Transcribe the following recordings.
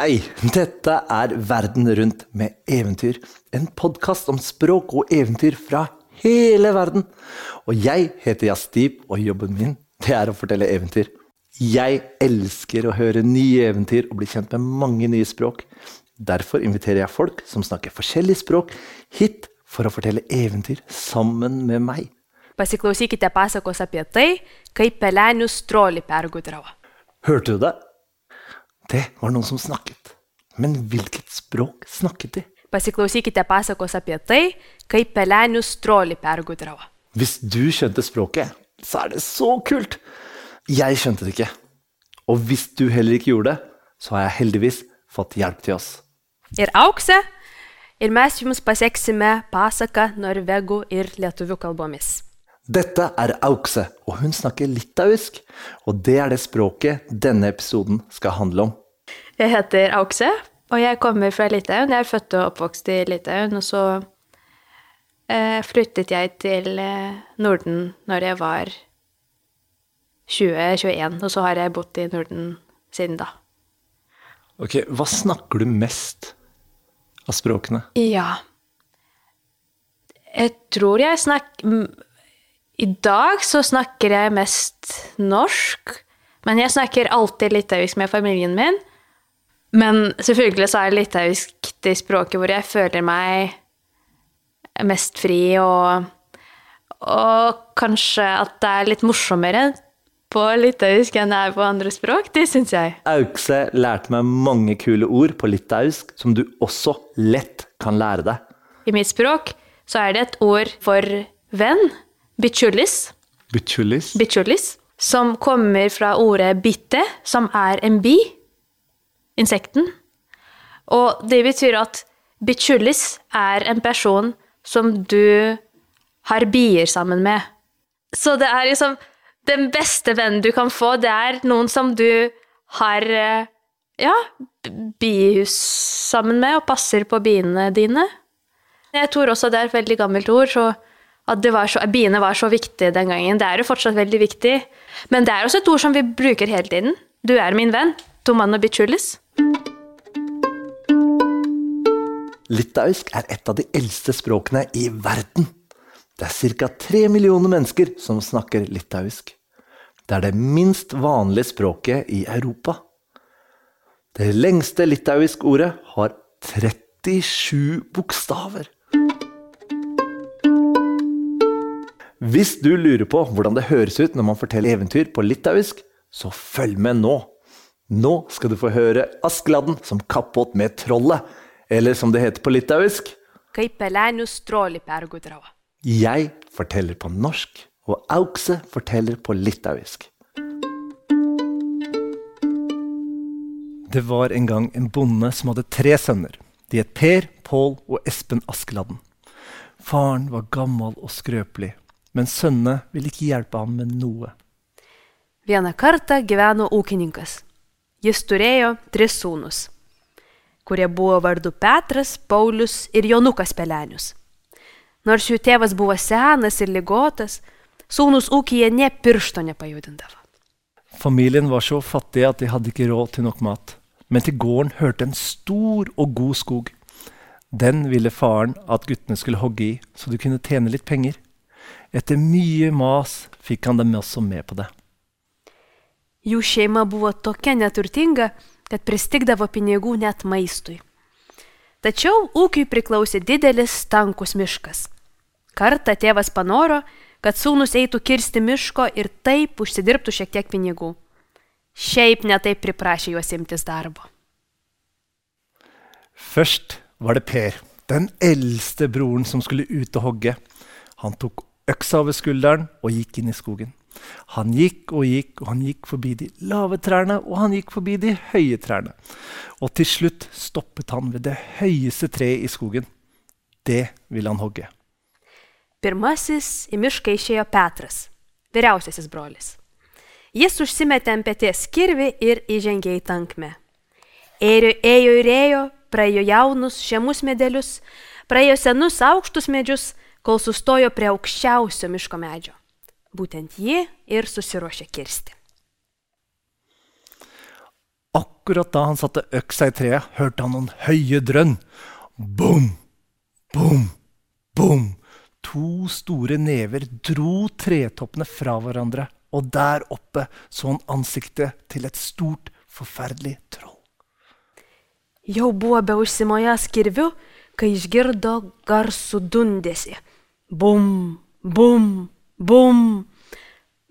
Hei, dette er Verden rundt med eventyr. En podkast om språk og eventyr fra hele verden. Og jeg heter Jastip, og jobben min det er å fortelle eventyr. Jeg elsker å høre nye eventyr og bli kjent med mange nye språk. Derfor inviterer jeg folk som snakker forskjellige språk, hit for å fortelle eventyr sammen med meg. Pasiklausykite pasakos apie tai, kaip pelenius trolį pergudravo. Hørte du det? Det var noen som snakket. Men hvilket språk snakket de? Pasiklausykite pasakos apie tai, kaip pelenius trolį pergudravo. Hvis du skjønte språket, så er det så kult! Jeg skjønte det ikke. Og hvis du heller ikke gjorde det, så har jeg heldigvis fått hjelp til oss. Ir auksė, ir mes jums pasieksime pasaką norvegų ir lietuvių kalbomis. Dette er Aukse, og hun snakker litauisk. Og det er det språket denne episoden skal handle om. Jeg heter Aukse, og jeg kommer fra Litauen. Jeg er født og oppvokst i Litauen, og så eh, flyttet jeg til eh, Norden når jeg var 20-21, og så har jeg bodd i Norden siden da. Ok, Hva snakker du mest av språkene? Ja Jeg tror jeg snakker I dag så snakker jeg mest norsk, men jeg snakker alltid litauisk med familien min. Men selvfølgelig så er litauisk det språket hvor jeg føler meg mest fri, og, og kanskje at det er litt morsommere på litauisk enn det er på andre språk. Det syns jeg. Aukse lærte meg mange kule ord på litauisk som du også lett kan lære deg. I mitt språk så er det et ord for venn, bichulis, Buchulis. bichulis som kommer fra ordet bitte, som er en bi, insekten. Og det betyr at bichulis er en person som du har bier sammen med. Så det er liksom den beste vennen du kan få, det er noen som du har eh, ja, bihus sammen med og passer på biene dine. Jeg tror også det er et veldig gammelt ord, så at var så, biene var så viktige den gangen. Det er jo fortsatt veldig viktig. Men det er også et ord som vi bruker hele tiden. Du er min venn. Tomano bichulis. Litauisk er et av de eldste språkene i verden. Det er ca. tre millioner mennesker som snakker litauisk. Det er det minst vanlige språket i Europa. Det lengste litauisk ordet har 37 bokstaver. Hvis du lurer på hvordan det høres ut når man forteller eventyr på litauisk, så følg med nå. Nå skal du få høre Askeladden som kappåt med trollet, eller som det heter på litauisk Kaip pelenius trolį pergudravo. Jeg forteller på norsk, og Aukse forteller på litauisk. Det var en gang en bonde som hadde tre sønner. De het Per, Pål og Espen Askeladden. Faren var gammel og skrøpelig, men sønnene ville ikke hjelpe ham med noe. Vieną kartą gyveno ūkininkas. Jis turėjo tris sūnus, kurie buvo vardu Petras, Paulius ir Jonukas Pelenius. Nors jų tėvas buvo senas ir ligotas, sūnus ūkija ne piršto nepajudindavo. Familien var så fattig at de hadde ikke råd til nok mat. Men til gården hørte en stor og god skog. Den ville faren at guttene skulle hogge i, så de kunne tjene litt penger. Etter mye mas fikk han dem også med på det. Jų šeima buvo tokia neturtinga, kad pristigdavo pinigų net maistui. Tačiau ūkiui priklausė didelis tankus miškas. Kartą tėvas panoro, kad sūnus eitų kirsti miško ir taip užsidirbtų šiek tiek pinigų. Šiaip netaip priprašė juos imtis darbo. Først var det Per, den eldste broren som skulle ut og hogge. Han tok øksa over skulderen og gikk inn i skogen. Han gikk og gikk, og han gikk forbi de lave trærne, og han gikk forbi de høye trærne. Og til slutt stoppet han ved det høyeste treet i skogen. Det ville han hogge. Pirmasis į mišką išėjo Petras, vyriausiasis brolis. Jis užsimetė ant pėties kirvi ir įžengė į tankmę. Ėjo, ėjo ir ėjo, praėjo jaunus, žemus medelius, praėjo senus aukštus medžius, kol sustojo prie aukščiausio miško medžio. Būtent jį ir susiruošė kirsti. Akkurat da han satte øksa i treet, hørte han noen høye drønn. Bom, bom, bom. To store never dro tretoppene fra hverandre, og der oppe så han ansiktet til et stort, forferdelig troll. Jau buvo be užsimojęs kirviu, kai išgirdo garsų dundėsi. Bum, bum, bum.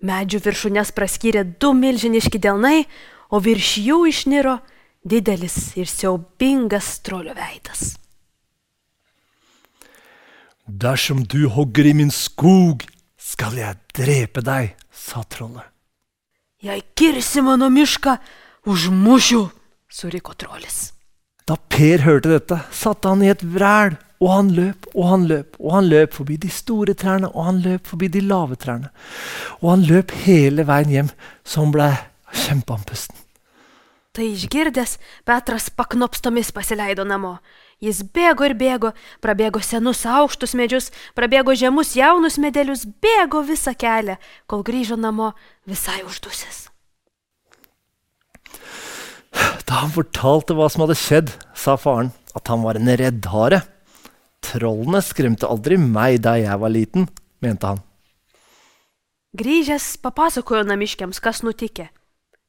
Medžių viršūnės praskyrė du milžiniški delnai, o virš jų išniro didelis ir siaubingas trolio veidas. Dersom du hogger i min skog, skal jeg drepe deg, sa trollet. Jei kirsi mano mišką, užmušiu, suriko trolis. Da Per hørte dette, satte han i et vræl, og han løp og han løp, og han løp forbi de store trærne, og han løp forbi de lave trærne. Og han løp hele veien hjem, så han ble kjempeandpusten. Tai išgirdęs, Petras paknopstomis pasileido namo. Jis bėgo ir bėgo, prabėgo senus aukštus medžius, prabėgo žemus jaunus medelius, bėgo visą kelią, kol grįžo namo visai uždusęs. Da han fortalte hva som hadde skjedd, sa faren at han var en reddhare. Trollene skremte aldri meg da jeg var liten, mente han. Grįžęs papasakojo namiškiams, kas nutikė,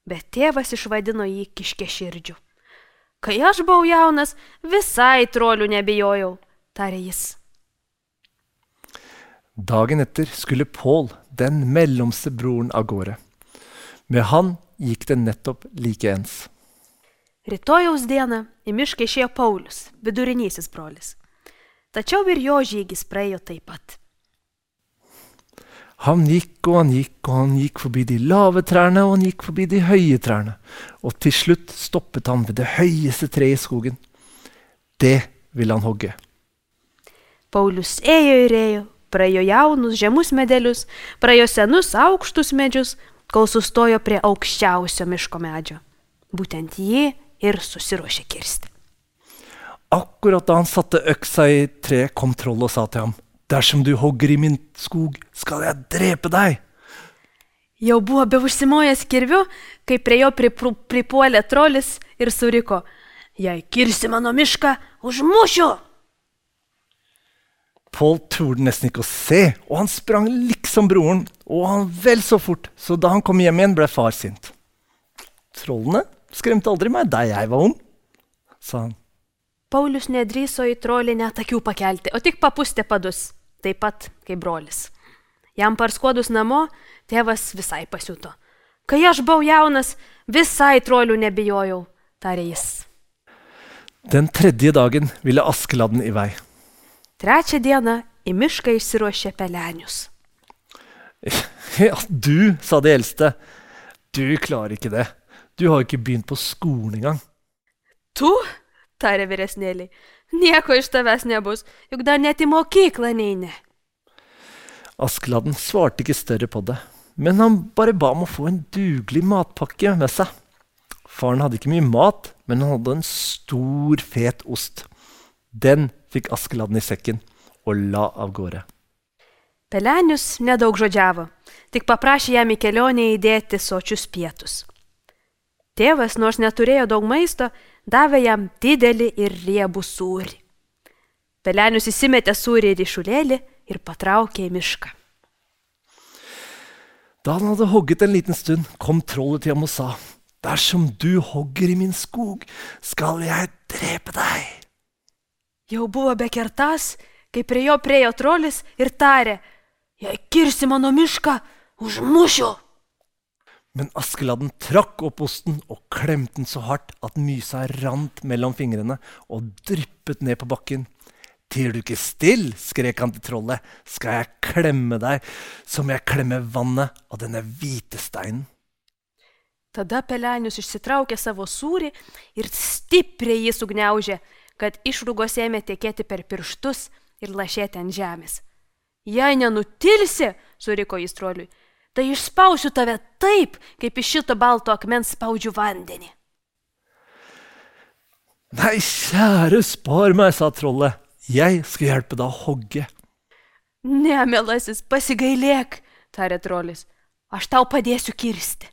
bet tėvas išvadino jį kiškė širdžių. Kai aš buvau jaunas, visai trolių nebijojau, tarė jis. Dagen etter skulle Pål, den mellomste broren, av gårde. Med han gikk det nettopp likeens. Rytojaus dieną į mišką išėjo Paulius, vidurinysis brolis. Tačiau ir jo žygis praėjo taip pat. Han gikk og han gikk, og han gikk forbi de lave trærne og han gikk forbi de høye trærne. Og til slutt stoppet han ved det høyeste treet i skogen. Det ville han hogge. Paulius ėjo ir ėjo, praėjo jaunus žemus medelius, praėjo senus aukštus medžius, kol sustojo prie aukščiausio miško medžio. Būtent jį ir susiruošė kirsti. Akkurat da han satte øksa i treet, kom trollet og sa til ham, Dersom du hogger i min skog, skal jeg drepe deg. Jau buvo bevusimojęs kirviu, kai prie jo pripuolė trolis ir suriko, jei kirsi mano mišką, užmušiu. Paul torde nesten ikke å se, og han sprang liksom broren, og han vel så fort, så da han kom hjem igjen, ble far sint. Trollene skremte aldri meg da jeg var ung, sa han. Paulius nedryso į trolį net akių pakelti, o tik papustė padus, taip pat kaip brolis. Jam parskuodus namo, tėvas visai pasiuto. Kai aš buvau jaunas, visai trolių nebijojau, tarė jis. Den tredje dagen ville Askeladden i vei. Trečią dieną į mišką išsiruošė pelenius. Ja, du, sa de eldste. Du klarer ikke det. Du har jo ikke begynt på skolen engang. Tu, tarė vyresnėlį, nieko iš tavęs nebus, juk dar net į mokyklą neini. Askeladden svarte ikke større på det, men han bare ba om å få en dugelig matpakke med seg. Faren hadde ikke mye mat, men han hadde en stor, fet ost. Den fikk Askeladden i sekken og la av gårde. Pelenius nedaug žodžiavo, tik paprašė jam į kelionę įdėti sočius pietus. Tėvas, nors neturėjo daug maisto, davė jam didelį ir riebų sūrį. Pelenius įsimetė sūrį į ryšulėlį ir patraukė į mišką. Da han hadde hogget en liten stund, kom trollet til ham og sa, Dersom du hogger i min skog, skal jeg drepe deg. Jau buvo bekertas, kai prie jo priejo trolis ir tarė, jei kirsi mano mišką, užmušiu. Men Askeladden trakk opp osten og klemte den så hardt at mysa rant mellom fingrene og dryppet ned på bakken. Tier du ikke still, skrek han til trollet, skal jeg klemme deg som jeg klemmer vannet av denne hvite steinen. Tada Pelenius išsitraukė savo sūrį ir stipriai jį sugniaužė, kad išrūgos ėmė tekėti per pirštus ir lašėti ant žemės. Jei nenutilsi, suriko jis troliui, tai išspausiu tave taip, kaip iš šito balto akmens spaudžiu vandenį. Nei, kjære, spar meg, sa trollet. Jeg skal hjelpe deg å hogge. Ne, mielasis, pasigailėk, tarė trolis. Aš tau padėsiu kirsti.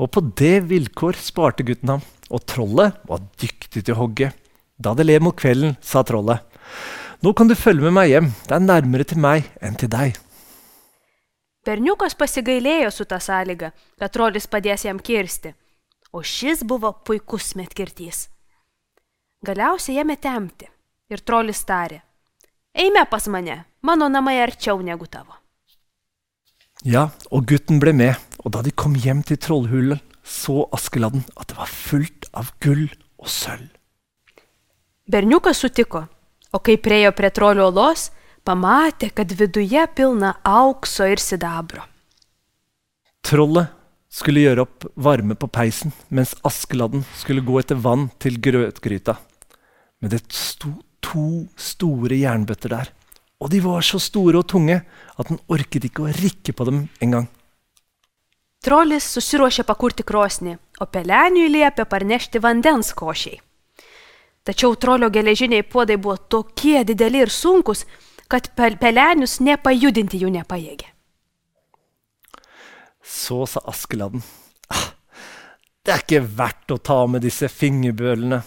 Og på det vilkår sparte gutten ham, og trollet var dyktig til å hogge. Da det led mot kvelden, sa trollet. Nå kan du følge med meg hjem, det er nærmere til meg enn til deg. Berniukas pasigailėjo su tą sąlygą, kad trolis padės jam kirsti, o šis buvo puikus metkirtys. Galiausiai jame temti ir trolis tarė. Eime pas mane, mano namai arčiau negu tavo. Ja, og gutten ble med, og da de kom hjem til trollhulen, så Askeladden at det var fullt av gull og sølv. Berniukas sutiko, o kai priejo prie trolio olos, pamatė, kad viduje pilna aukso ir sidabro. Trollet skulle gjøre opp varme på peisen, mens Askeladden skulle gå etter vann til grøtgryta. Men det sto to store jernbøtter der, og de var så store og tunge at den orket ikke å rikke på dem engang. Trolis susiruošė pakurti krosnį, o peleniui liepė parnešti vandens košiai. Tačiau trolio geležiniai puodai buvo tokie dideli ir sunkus, kad pel pelenius nepajudinti jų nepajėgė. Så sa Askeladden. «Ah, Det er ikke verdt å ta med disse fingerbølene.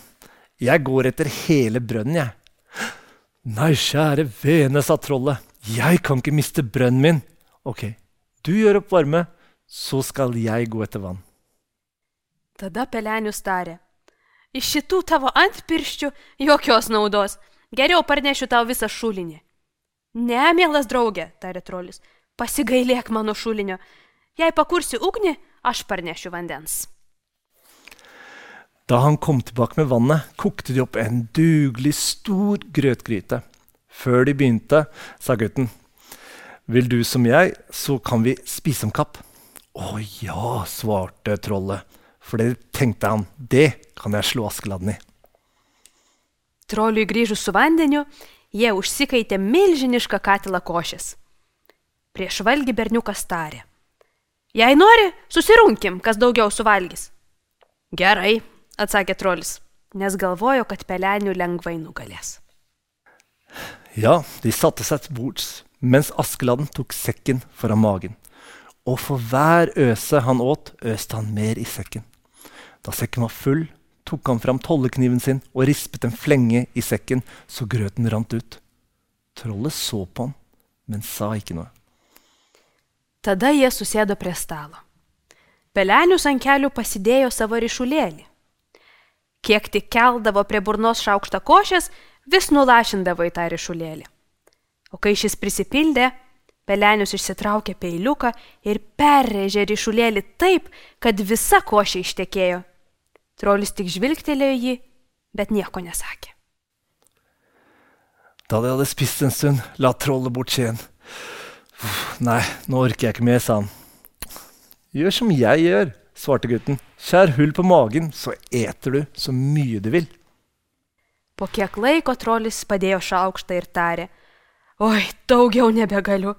Jeg går etter hele brønnen, jeg. Nei, kjære vene, sa trollet. Jeg kan ikke miste brønnen min. Ok, du gjør opp varme, så skal jeg gå etter vann. Tada pelenius tarė. Iš šitų tavo antpirščių jokios naudos. Geriau parnešiu tau visą šulinį. Ne, mielas draugė, tarė trolis. Pasigailėk mano šulinio. Jei pakursi ugnį, aš parnešiu vandens. Da han kom tilbake med vannet, kokte de opp en dugelig stor grøtgryte. Før de begynte, sa gutten. Vil du som jeg, så kan vi spise om kapp. Å ja, svarte trollet. For det tenkte han, det kan jeg slå Askeladden i. Troliui grįžus su vandeniu, jie užsikaitė milžinišką katilą košės. Prieš valgį berniukas tarė. Jei nori, susirunkim, kas daugiau suvalgys. Gerai, atsakė trolis, nes galvojo, kad pelenių lengvai nugalės. Ja, de satte seg til bords, mens Askeladden tok sekken foran magen. Og for hver øse han åt, øste han mer i sekken. Da sekken var full, tok han fram tollekniven sin og rispet en flenge i sekken så grøten rant ut. Trollet så på han, men sa ikke noe. Tada jie susėdo prie stalo. Pelenius ant kelių pasidėjo savo ryšulėlį. Kiek tik keldavo prie burnos šaukštą košės, vis nulašindavo į tą ryšulėlį. O kai šis prisipildė, Pelenius išsitraukė peiliuką ir perrėžė ryšulėlį taip, kad visa košė ištekėjo. Trolis tik žvilgtelėjo jį, bet nieko nesakė. Da de hadde spist en stund, la trollet bort skjeen. «Uff, Nei, nå orker jeg ikke mer, sa han. Gjør som jeg gjør, svarte gutten. Skjær hull på magen, så eter du så mye du vil. Po kiek laiko trolis padėjo šaukštą ir tarė, oi, daugiau nebegaliu.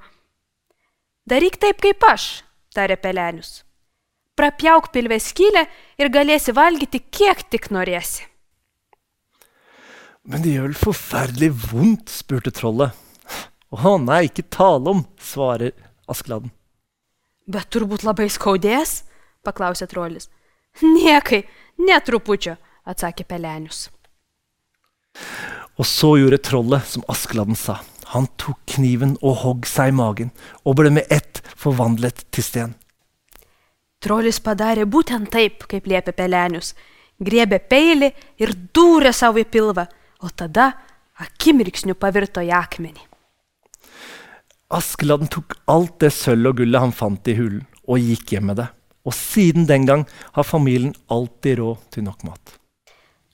Daryk taip kaip aš, tarė pelenius. Prapjauk pilvės skylę ir galėsi valgyti kiek tik norėsi. Men det gjør vel forferdelig vondt, spurte trollet. Å nei, ikke tale om, svarer Askeladden. Bet turbūt labai skaudės, paklausė trolis. Niekai, netrupučio, atsakė pelenius. Og så gjorde trollet som Askeladden sa. Han tok kniven og hogg seg i magen, og ble med ett forvandlet til sten. Trolis padarė būtent taip, kaip liepė pelenius. Griebė peilį ir dūrė savo į pilvą, o tada akimirksniu pavirto į akmenį. Askeladden tok alt det sølv og gullet han fant i hulen, og gikk hjem med det. Og siden den gang har familien alltid råd til nok mat.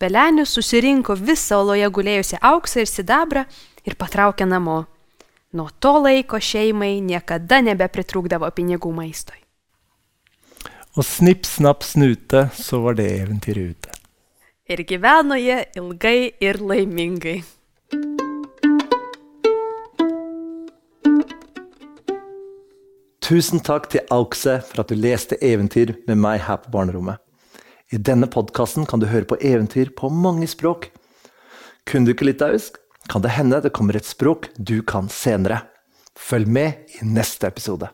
Pelenius susirinko visą oloje gulėjusią auksą ir sidabrą ir patraukė namo. Nuo to laiko šeimai niekada nebepritrūkdavo pinigų maistui. Og snipp, snapp, snute, så var det eventyret ute. Ir gyveno jie ilgai ir laimingai. Tusen takk til Aukse for at du leste eventyr med meg her på barnerommet. I denne podkasten kan du høre på eventyr på mange språk. Kunne du ikke litauisk? Kan det hende det kommer et språk du kan senere. Følg med i neste episode.